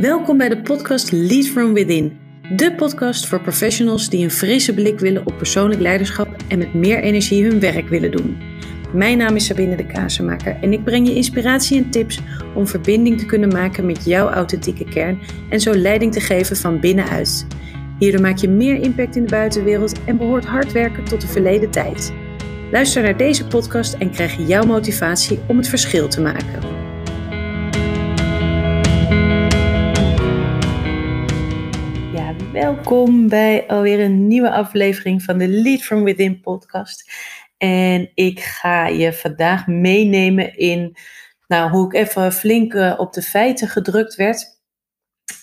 Welkom bij de podcast Lead From Within. De podcast voor professionals die een frisse blik willen op persoonlijk leiderschap en met meer energie hun werk willen doen. Mijn naam is Sabine de Kazenmaker en ik breng je inspiratie en tips om verbinding te kunnen maken met jouw authentieke kern en zo leiding te geven van binnenuit. Hierdoor maak je meer impact in de buitenwereld en behoort hard werken tot de verleden tijd. Luister naar deze podcast en krijg jouw motivatie om het verschil te maken. Welkom bij alweer een nieuwe aflevering van de Lead from Within podcast. En ik ga je vandaag meenemen in nou, hoe ik even flink eh, op de feiten gedrukt werd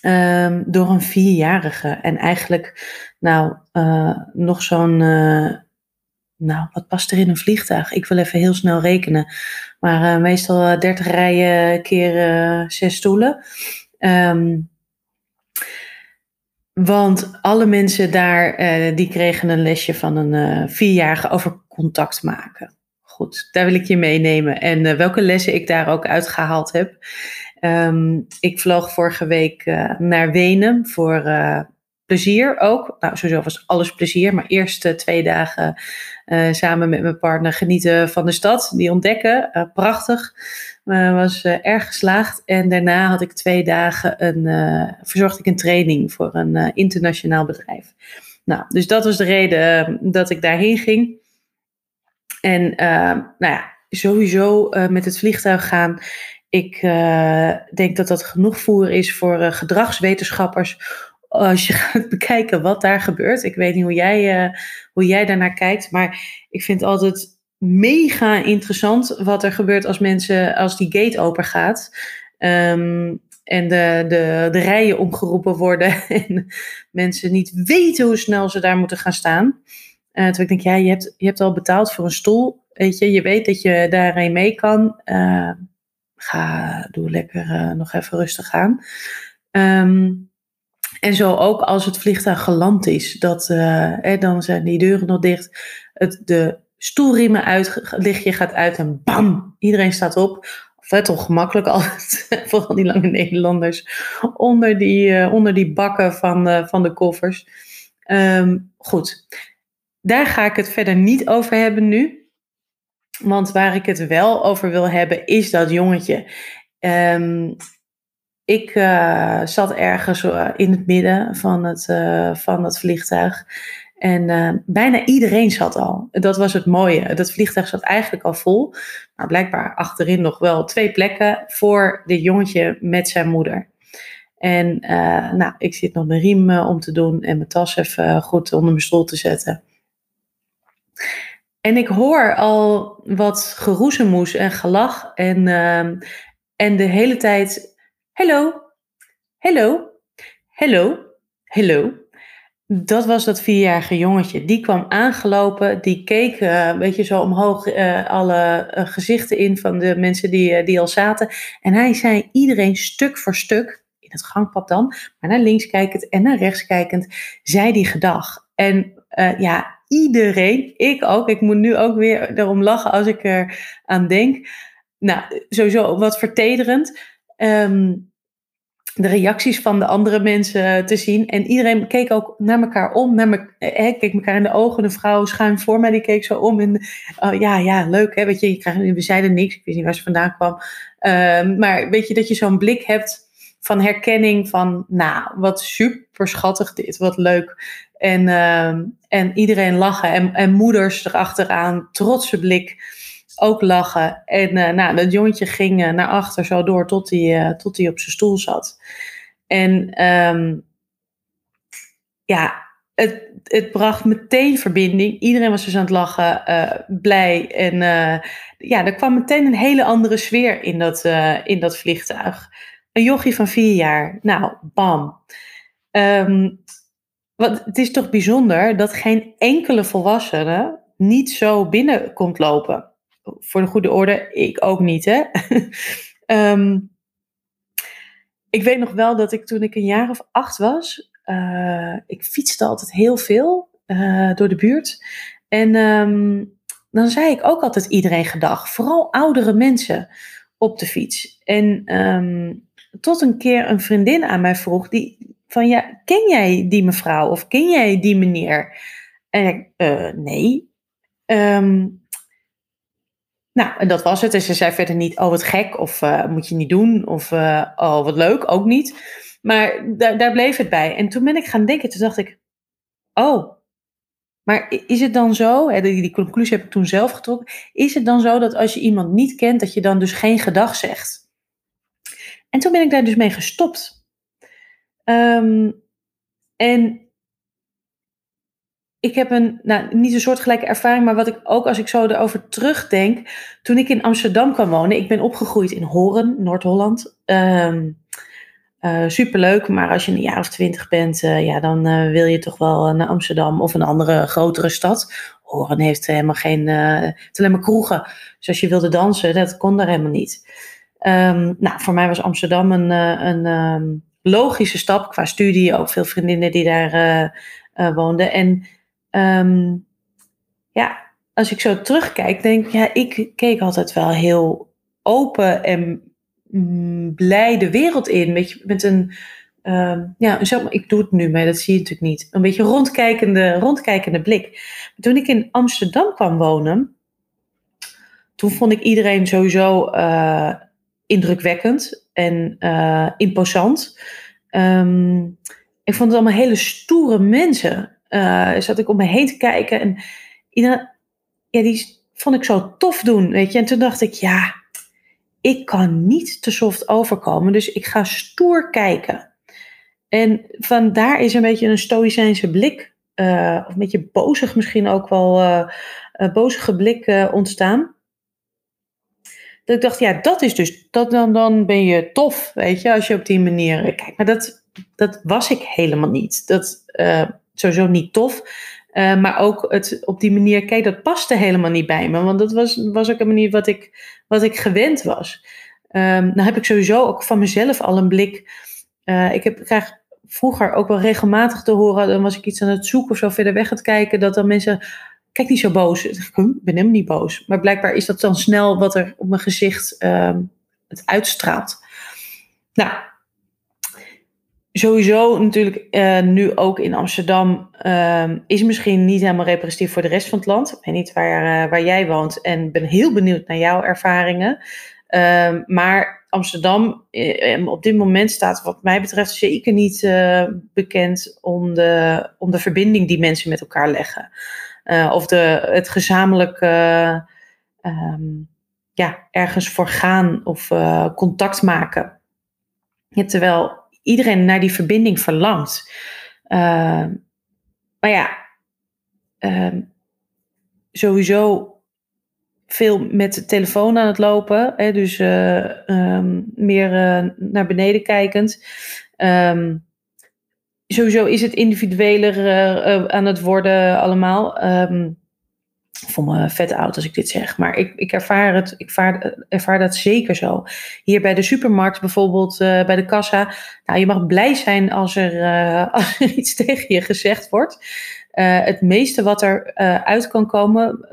um, door een vierjarige. En eigenlijk nou, uh, nog zo'n, uh, nou wat past er in een vliegtuig? Ik wil even heel snel rekenen. Maar meestal 30 rijen keer zes stoelen. Um, want alle mensen daar, uh, die kregen een lesje van een uh, vierjarige over contact maken. Goed, daar wil ik je meenemen. En uh, welke lessen ik daar ook uitgehaald heb. Um, ik vloog vorige week naar Wenen voor plezier ook. Nou, sowieso was alles plezier. Maar eerst twee dagen samen met mijn partner genieten van de stad. Die ontdekken. prachtig. Uh, was erg geslaagd. En daarna had ik twee dagen een, verzorgde ik een training voor een internationaal bedrijf. Nou, dus dat was de reden dat ik daarheen ging. En nou ja, sowieso met het vliegtuig gaan. Ik denk dat dat genoeg voer is voor gedragswetenschappers. Als je gaat bekijken wat daar gebeurt. Ik weet niet hoe jij, hoe jij daarnaar kijkt. Maar ik vind altijd mega interessant wat er gebeurt als mensen, als die gate open gaat. Um, en de, de, de rijen omgeroepen worden en mensen niet weten hoe snel ze daar moeten gaan staan. Uh, terwijl ik denk, ja, je hebt, je hebt al betaald voor een stoel. Weet je, je weet dat je daarin mee kan. Uh, ga, doe lekker nog even rustig aan. Um, en zo ook als het vliegtuig geland is, dat, eh, dan zijn die deuren nog dicht. Het, de stoelriemen uit, lichtje gaat uit en bam, iedereen staat op. Vet ongemakkelijk altijd, vooral die lange Nederlanders, onder die, uh, onder die bakken van, uh, van de koffers. Um, goed, daar ga ik het verder niet over hebben nu. Want waar ik het wel over wil hebben, is dat jongetje. Um, ik uh, zat ergens in het midden van het, van het vliegtuig. En bijna iedereen zat al. Dat was het mooie. Dat vliegtuig zat eigenlijk al vol. Maar blijkbaar achterin nog wel twee plekken voor dit jongetje met zijn moeder. En nou, ik zit nog mijn riem om te doen en mijn tas even goed onder mijn stoel te zetten. En ik hoor al wat geroezemoes en gelach. En, en de hele tijd: Hallo, hallo, hallo, hallo dat was dat vierjarige jongetje. Die kwam aangelopen, die keek uh, een beetje zo omhoog uh, alle uh, gezichten in van de mensen die, die al zaten. En hij zei iedereen stuk voor stuk, in het gangpad dan, maar naar links kijkend en naar rechts kijkend, zei die gedag. En ja, iedereen, ik ook, ik moet nu ook weer erom lachen als ik er aan denk. Nou, sowieso wat vertederend. Um, de reacties van de andere mensen te zien. En iedereen keek ook naar elkaar om. Naar me, eh, keek elkaar in de ogen. De vrouw schuin voor mij, die keek zo om. En oh, ja, ja, leuk hè. Weet je, je krijgt, we zeiden niks. Ik weet niet waar ze vandaan kwam. Uh, maar weet je, dat je zo'n blik hebt van herkenning van... Nou, wat super schattig dit. Wat leuk. En, uh, en iedereen lachen. En, en moeders erachteraan. Trotse blik ook lachen. En uh, nou, dat jongetje ging uh, naar achter zo door tot hij, uh, tot hij op zijn stoel zat. En um, ja, het, het bracht meteen verbinding. Iedereen was dus aan het lachen, blij. En ja, er kwam meteen een hele andere sfeer in dat, in dat vliegtuig. Een jochie van vier jaar. Nou, bam. Um, wat, het is toch bijzonder dat geen enkele volwassene niet zo binnen komt lopen voor de goede orde, ik ook niet, hè. um, ik weet nog wel dat ik toen ik een jaar of acht was, uh, ik fietste altijd heel veel uh, door de buurt. En um, dan zei ik ook altijd iedereen gedag, vooral oudere mensen op de fiets. En ehm, tot een keer een vriendin aan mij vroeg, die, van ja, ken jij die mevrouw of ken jij die meneer? En ik, uh, nee. Ehm, nou, en dat was het. En ze zei verder niet, oh wat gek, of uh, moet je niet doen, of uh, oh wat leuk, ook niet. Maar daar, bleef het bij. En toen ben ik gaan denken, toen dacht ik, oh, maar is het dan zo, hè, die, die conclusie heb ik toen zelf getrokken, is het dan zo dat als je iemand niet kent, dat je dan dus geen gedag zegt? En toen ben ik daar dus mee gestopt. Um, en ik heb een, nou, niet een soortgelijke ervaring, maar wat ik ook als ik zo erover terugdenk. Toen ik in Amsterdam kwam wonen, ik ben opgegroeid in Horen, Noord-Holland. Um, uh, superleuk, maar als je een jaar of twintig bent, uh, ja, dan uh, wil je toch wel naar Amsterdam of een andere grotere stad. Horen heeft helemaal geen, het alleen maar kroegen. Dus als je wilde dansen, dat kon daar helemaal niet. Um, nou, voor mij was Amsterdam een, een um, logische stap qua studie. Ook veel vriendinnen die daar woonden. En um, ja, als ik zo terugkijk, denk ik, ja, ik keek altijd wel heel open en mm, blij de wereld in. Je, met een, um, ja, ik doe het nu, maar dat zie je natuurlijk niet. Een beetje rondkijkende, rondkijkende blik. toen ik in Amsterdam kwam wonen, toen vond ik iedereen sowieso uh, indrukwekkend en uh, imposant. Um, ik vond het allemaal hele stoere mensen uh, zat ik om me heen te kijken. En ja, die vond ik zo tof doen, weet je. En toen dacht ik, ja, ik kan niet te soft overkomen, dus ik ga stoer kijken. En vandaar is een beetje een stoïcijnse blik, uh, of een beetje bozig misschien ook wel, uh, bozige blik ontstaan. Dat ik dacht, ja, dat is dus, dat, dan, dan ben je tof, weet je, als je op die manier kijkt. Maar dat, dat was ik helemaal niet. Dat, sowieso niet tof. Uh, maar ook het op die manier, kijk, dat paste helemaal niet bij me. Want dat was, was ook een manier wat ik, wat ik gewend was. Um, nou heb ik sowieso ook van mezelf al een blik. Uh, ik, heb, krijg vroeger ook wel regelmatig te horen, dan was ik iets aan het zoeken of zo verder weg aan het kijken, dat dan mensen, kijk niet zo boos. Ik ben helemaal niet boos. Maar blijkbaar is dat dan snel wat er op mijn gezicht um, het uitstraalt. Nou, sowieso natuurlijk uh, nu ook in Amsterdam uh, is misschien niet helemaal representatief voor de rest van het land. Ik weet niet waar, uh, waar jij woont en ben heel benieuwd naar jouw ervaringen. Ehm, maar Amsterdam eh, op dit moment staat wat mij betreft zeker niet bekend om de, om de verbinding die mensen met elkaar leggen. of de, het gezamenlijk um, ja, ergens voor gaan of contact maken. terwijl iedereen naar die verbinding verlangt. Uh, maar ja, uh, sowieso veel met de telefoon aan het lopen. Hè, dus uh, um, meer uh, naar beneden kijkend. Sowieso is het individueler uh, aan het worden allemaal. Voel me vet oud als ik dit zeg. Maar ik, ik, ervaar, het, ik ervaar, ervaar dat zeker zo. Hier bij de supermarkt bijvoorbeeld, uh, bij de kassa. Nou, je mag blij zijn als er, uh, als er iets tegen je gezegd wordt. Uh, het meeste wat er uit kan komen,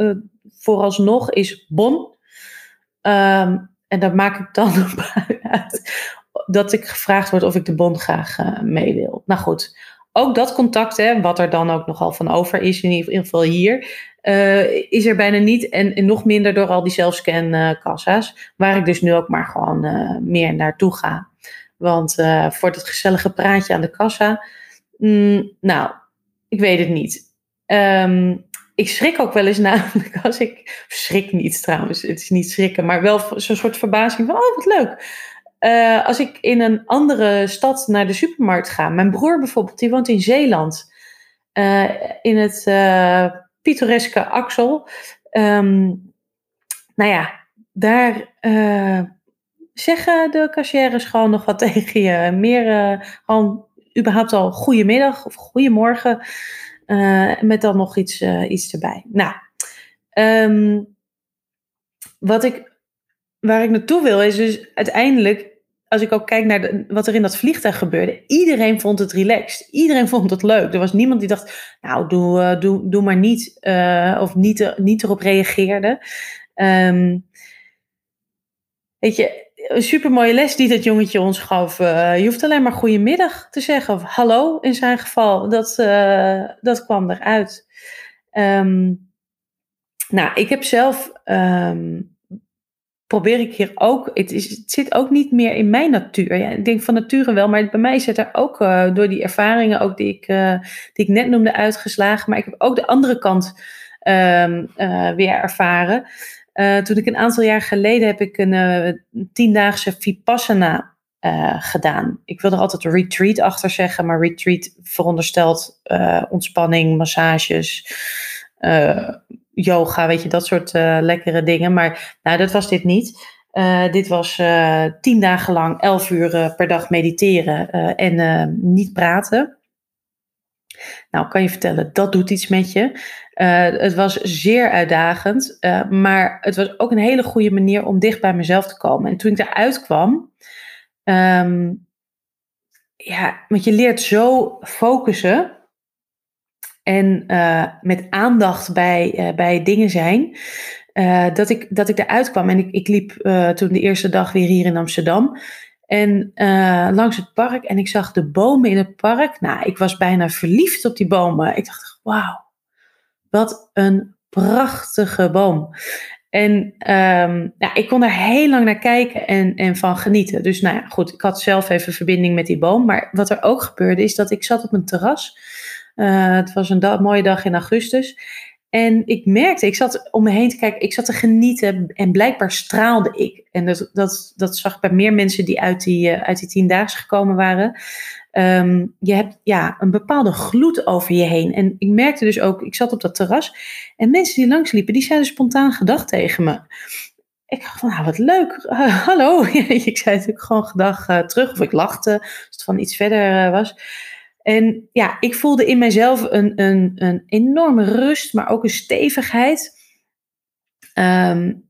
vooralsnog, is bon. Um, en daar maak ik dan uit dat ik gevraagd word of ik de bon graag mee wil. Nou goed, ook dat contact, hè, wat er dan ook nogal van over is, in ieder geval hier, uh, is er bijna niet. En, nog minder door al die zelfscan-kassa's, waar ik dus nu ook maar gewoon uh, meer naartoe ga. Want eh, voor dat gezellige praatje aan de kassa, mm, nou, ik weet het niet. Um, ik schrik ook wel eens namelijk als ik. Schrik niet trouwens, het is niet schrikken, maar wel zo'n soort verbazing van: oh, wat leuk. Als ik in een andere stad naar de supermarkt ga. Mijn broer bijvoorbeeld, die woont in Zeeland. In het pittoreske Axel. Um, nou ja, daar zeggen de cashiers gewoon nog wat tegen je. Meer gewoon überhaupt al goedemiddag of goedemorgen. met dan nog iets, iets erbij. Nou, um, wat ik waar ik naartoe wil is dus uiteindelijk, als ik ook kijk naar wat er in dat vliegtuig gebeurde, iedereen vond het relaxed. Iedereen vond het leuk. Er was niemand die dacht, nou, doe, uh, doe, doe maar niet, uh, of niet, niet erop reageerde. Um, weet je, een supermooie les die dat jongetje ons gaf. Je hoeft alleen maar goedemiddag te zeggen. Of hallo in zijn geval. Dat, dat kwam eruit. Um, nou, ik heb zelf. Um, probeer ik hier ook. Het, is, het zit ook niet meer in mijn natuur. Ja, ik denk van nature wel, maar bij mij zit er ook uh, door die ervaringen ook die ik, die ik net noemde uitgeslagen. Maar ik heb ook de andere kant um, weer ervaren. Toen ik een aantal jaar geleden heb ik een tiendaagse Vipassana gedaan. Ik wil er altijd retreat achter zeggen, maar retreat veronderstelt ontspanning, massages, yoga, weet je, dat soort lekkere dingen. Maar nou, dat was dit niet. dit was tien dagen lang, elf uur per dag mediteren en niet praten. Nou, kan je vertellen, dat doet iets met je. Het was zeer uitdagend, maar het was ook een hele goede manier om dicht bij mezelf te komen. En toen ik eruit kwam, um, ja, want je leert zo focussen en uh, met aandacht bij, bij dingen zijn, dat, ik, dat ik eruit kwam. En ik, ik liep toen de eerste dag weer hier in Amsterdam. En langs het park en ik zag de bomen in het park. Nou, ik was bijna verliefd op die bomen. Ik dacht, wauw wat een prachtige boom. En um, ik kon er heel lang naar kijken en, en van genieten. Dus nou ja, goed, ik had zelf even verbinding met die boom. Maar wat er ook gebeurde is dat ik zat op een terras. Uh, het was een mooie dag in augustus. En ik merkte, ik zat om me heen te kijken, ik zat te genieten en blijkbaar straalde ik. En dat, dat, dat zag ik bij meer mensen die uit die, uh, uit die tiendaagse gekomen waren. Um, je hebt ja, een bepaalde gloed over je heen. En ik merkte dus ook, ik zat op dat terras en mensen die langsliepen, die zeiden spontaan gedag tegen me. Ik dacht van, nou wat leuk, hallo. ik zei natuurlijk gewoon gedag uh, terug of ik lachte als het van iets verder was. En ja, ik voelde in mijzelf een, een, een enorme rust, maar ook een stevigheid. Um,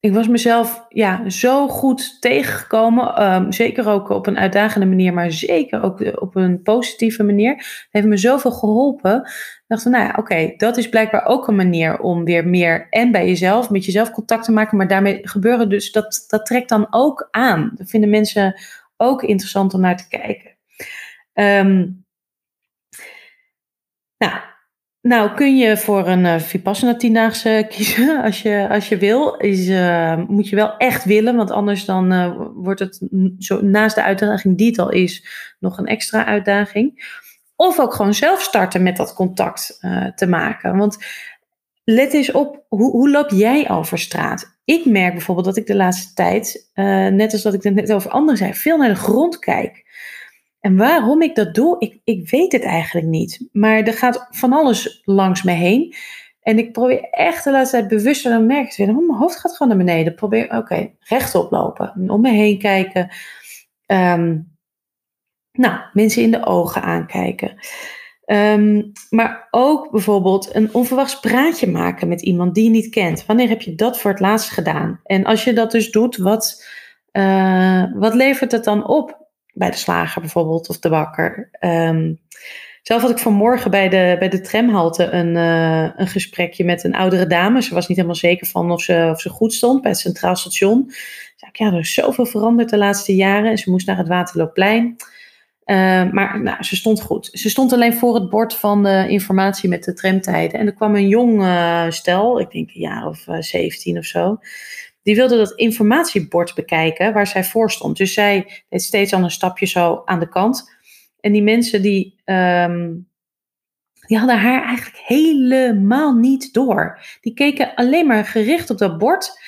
ik was mezelf ja, zo goed tegengekomen. Um, zeker ook op een uitdagende manier, maar zeker ook op een positieve manier. Het heeft me zoveel geholpen. Ik dacht, nou ja, oké, dat is blijkbaar ook een manier om weer meer en bij jezelf, met jezelf contact te maken. Maar daarmee gebeuren dus, dat, dat trekt dan ook aan. Dat vinden mensen ook interessant om naar te kijken. Um, nou, nou, kun je voor een uh, Vipassana tiendaagse kiezen als je, als je wil. Is, uh, moet je wel echt willen, want anders dan uh, wordt het zo, naast de uitdaging die het al is, nog een extra uitdaging. Of ook gewoon zelf starten met dat contact te maken. Want let eens op, hoe, hoe loop jij over straat? Ik merk bijvoorbeeld dat ik de laatste tijd, net als dat ik het net over anderen zei, veel naar de grond kijk. En waarom ik dat doe, ik, ik weet het eigenlijk niet. Maar er gaat van alles langs me heen. En ik probeer echt de laatste tijd bewuster dan merk ik oh, mijn hoofd gaat gewoon naar beneden. Probeer, oké, rechtop lopen. Om me heen kijken. Um, nou, mensen in de ogen aankijken. Um, maar ook bijvoorbeeld een onverwachts praatje maken met iemand die je niet kent. Wanneer heb je dat voor het laatst gedaan? En als je dat dus doet, wat, uh, wat levert het dan op? Bij de slager bijvoorbeeld of de bakker. Um, zelf had ik vanmorgen bij de, bij de tramhalte een, uh, een gesprekje met een oudere dame. Ze was niet helemaal zeker van of ze, of ze goed stond bij het Centraal Station. Zei ja, er is zoveel veranderd de laatste jaren. En ze moest naar het Waterloopplein. Uh, maar nou, ze stond goed. Ze stond alleen voor het bord van informatie met de tramtijden. En er kwam een jong uh, stel, ik denk een jaar of 17 of zo die wilde dat informatiebord bekijken waar zij voor stond. Dus zij deed steeds al een stapje zo aan de kant. En die mensen die, um, die hadden haar eigenlijk helemaal niet door. Die keken alleen maar gericht op dat bord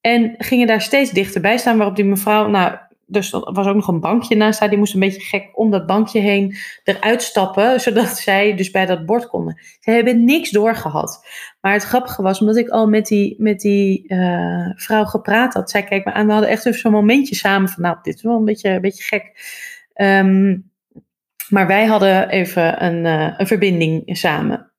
en gingen daar steeds dichterbij staan. Waarop die mevrouw, nou, dus er was ook nog een bankje naast haar. Die moest een beetje gek om dat bankje heen eruit stappen. Zodat zij dus bij dat bord konden. Ze hebben niks doorgehad. Maar het grappige was, omdat ik al met die, met die uh, vrouw gepraat had. Zij keek me aan. We hadden echt even zo'n momentje samen van, nou, dit is wel een beetje, een beetje gek. Um, maar wij hadden even een, uh, een verbinding samen.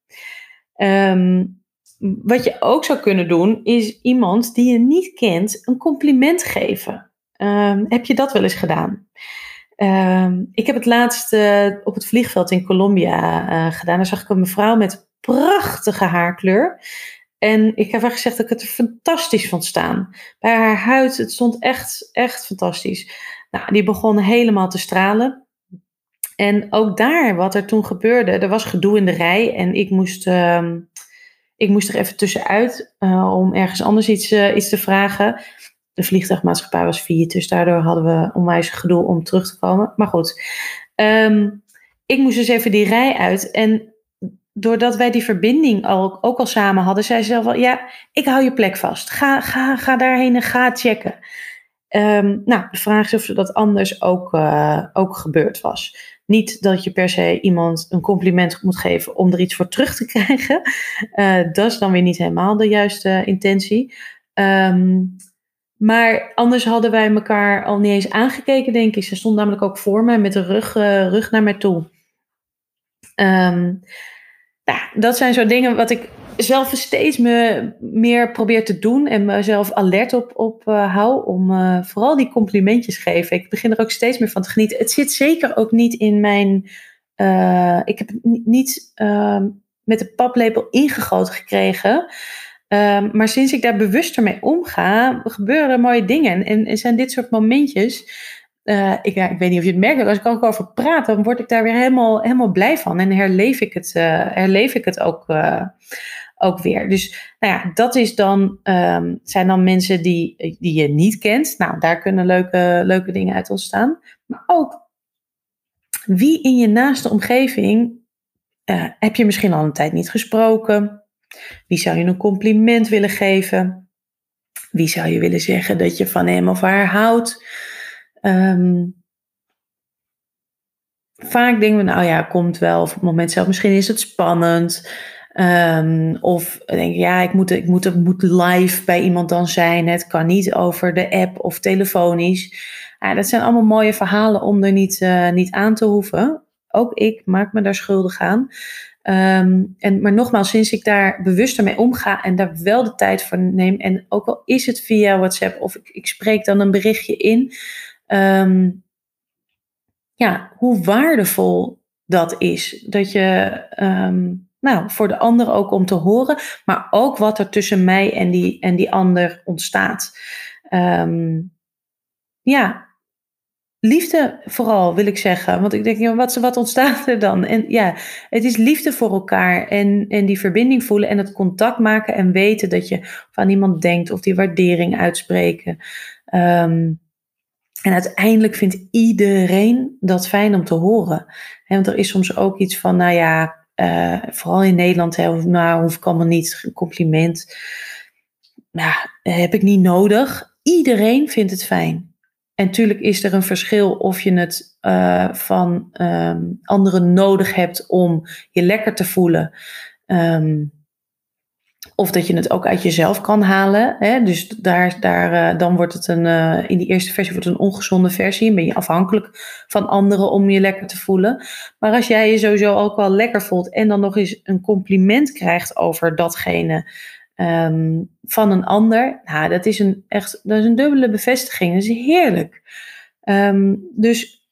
Um, wat je ook zou kunnen doen, is iemand die je niet kent een compliment geven. Um, heb je dat wel eens gedaan? Um, ik heb het laatst uh, op het vliegveld in Colombia uh, gedaan. Daar zag ik een mevrouw met prachtige haarkleur. En ik heb haar gezegd dat ik het er fantastisch vond staan. Bij haar huid, het stond echt, echt fantastisch. Nou, die begon helemaal te stralen. En ook daar, wat er toen gebeurde, er was gedoe in de rij en ik moest, uh, ik moest er even tussenuit uh, om ergens anders iets, iets te vragen. De vliegtuigmaatschappij was failliet, dus daardoor hadden we onwijs gedoe om terug te komen. Maar goed, um, ik moest dus even die rij uit en doordat wij die verbinding al, ook al samen hadden, zei ze zelf wel, ja, ik hou je plek vast. Ga, ga, ga daarheen en ga checken. Um, nou, de vraag is of dat anders ook, uh, ook gebeurd was. Niet dat je per se iemand een compliment moet geven om er iets voor terug te krijgen. Uh, dat is dan weer niet helemaal de juiste intentie. Um, maar anders hadden wij elkaar al niet eens aangekeken, denk ik. Ze stond namelijk ook voor mij met de rug, uh, rug naar mij toe. Nou, dat zijn zo dingen wat ik zelf steeds me meer probeer te doen en mezelf alert op, op uh, hou om uh, vooral die complimentjes geven. Ik begin er ook steeds meer van te genieten. Het zit zeker ook niet in mijn. Ik heb het niet ehm, met de paplepel ingegoten gekregen. Um, maar sinds ik daar bewuster mee omga, gebeuren mooie dingen. En, en zijn dit soort momentjes uh, ik, ik weet niet of je het merkt, als ik er ook over praat, dan word ik daar weer helemaal, helemaal blij van. En herleef ik het, uh, herleef ik het ook, uh, ook weer. Dus nou ja, dat is dan, um, zijn dan mensen die, die je niet kent. Nou, daar kunnen leuke, leuke dingen uit ontstaan. Maar ook wie in je naaste omgeving heb je misschien al een tijd niet gesproken? Wie zou je een compliment willen geven? Wie zou je willen zeggen dat je van hem of haar houdt? Um, vaak denken we, nou ja, komt wel. Op het moment zelf, misschien is het spannend. Um, of denk ja, ik moet, ik moet, live bij iemand dan zijn. Het kan niet over de app of telefonisch. Ja, dat zijn allemaal mooie verhalen om er niet, uh, niet aan te hoeven. Ook ik maak me daar schuldig aan. Um, en, maar nogmaals, sinds ik daar bewuster mee omga en daar wel de tijd voor neem, en ook al is het via WhatsApp of ik, ik spreek dan een berichtje in, um, ja, hoe waardevol dat is. Dat je, um, nou, voor de ander ook om te horen, maar ook wat er tussen mij en die, en die ander ontstaat. Ja, liefde vooral wil ik zeggen. Want ik denk, ja, wat, wat ontstaat er dan? En ja, het is liefde voor elkaar en, en die verbinding voelen en het contact maken en weten dat je van iemand denkt of die waardering uitspreken. Um, en uiteindelijk vindt iedereen dat fijn om te horen. want er is soms ook iets van, nou ja, uh, vooral in Nederland, hè, nou hoef ik allemaal niet, compliment. Nou, heb ik niet nodig. Iedereen vindt het fijn. En natuurlijk is er een verschil of je het uh, van um, anderen nodig hebt om je lekker te voelen. Um, of dat je het ook uit jezelf kan halen. Hè? Dus daar, daar, uh, dan wordt het een, uh, in die eerste versie wordt het een ongezonde versie. Dan ben je afhankelijk van anderen om je lekker te voelen. Maar als jij je sowieso ook wel lekker voelt en dan nog eens een compliment krijgt over datgene um, van een ander. Nou, dat is een echt, dat is een dubbele bevestiging. Dat is heerlijk. Um, dus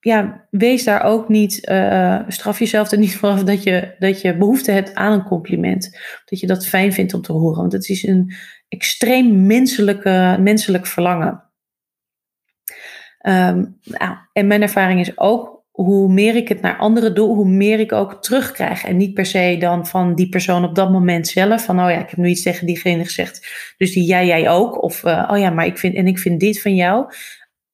ja, wees daar ook niet, uh, straf jezelf er niet vanaf dat je, dat je behoefte hebt aan een compliment. Dat je dat fijn vindt om te horen. Want het is een extreem menselijke, menselijk verlangen. Um, nou, en mijn ervaring is ook, hoe meer ik het naar anderen doe, hoe meer ik ook terugkrijg. En niet per se dan van die persoon op dat moment zelf. Van, oh ja, ik heb nu iets tegen diegene gezegd. Dus die jij, jij ook. Of, uh, oh ja, maar ik vind, en ik vind dit van jou.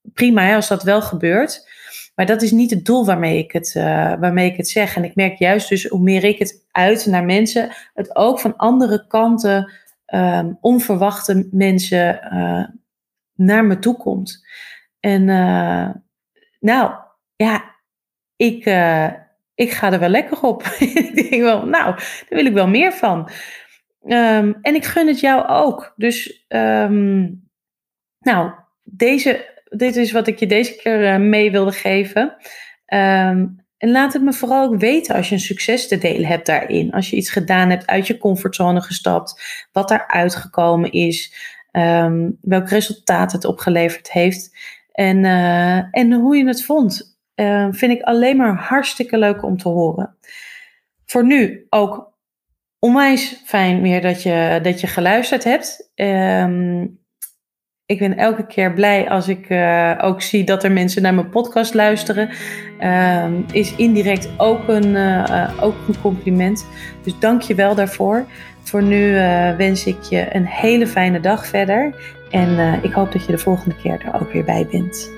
Prima, als dat wel gebeurt. Maar dat is niet het doel waarmee ik het, uh, waarmee ik het zeg. En ik merk juist dus hoe meer ik het uit naar mensen, het ook van andere kanten, um, onverwachte mensen uh, naar me toe komt. En nou, ja, ik, ik ga er wel lekker op. ik denk wel, nou, daar wil ik wel meer van. Um, en ik gun het jou ook. Dus, um, nou, deze dit is wat ik je deze keer uh, mee wilde geven. Um, en laat het me vooral ook weten als je een succes te delen hebt daarin. Als je iets gedaan hebt, uit je comfortzone gestapt, wat daar uitgekomen is, welk resultaat het opgeleverd heeft en, uh, en hoe je het vond. Uh, vind ik alleen maar hartstikke leuk om te horen. Voor nu ook onwijs fijn weer dat je, dat je geluisterd hebt. Ehm, ik ben elke keer blij als ik uh, ook zie dat er mensen naar mijn podcast luisteren. Um, is indirect ook een, uh, ook een compliment. Dus dank je wel daarvoor. Voor nu wens ik je een hele fijne dag verder. En ik hoop dat je de volgende keer er ook weer bij bent.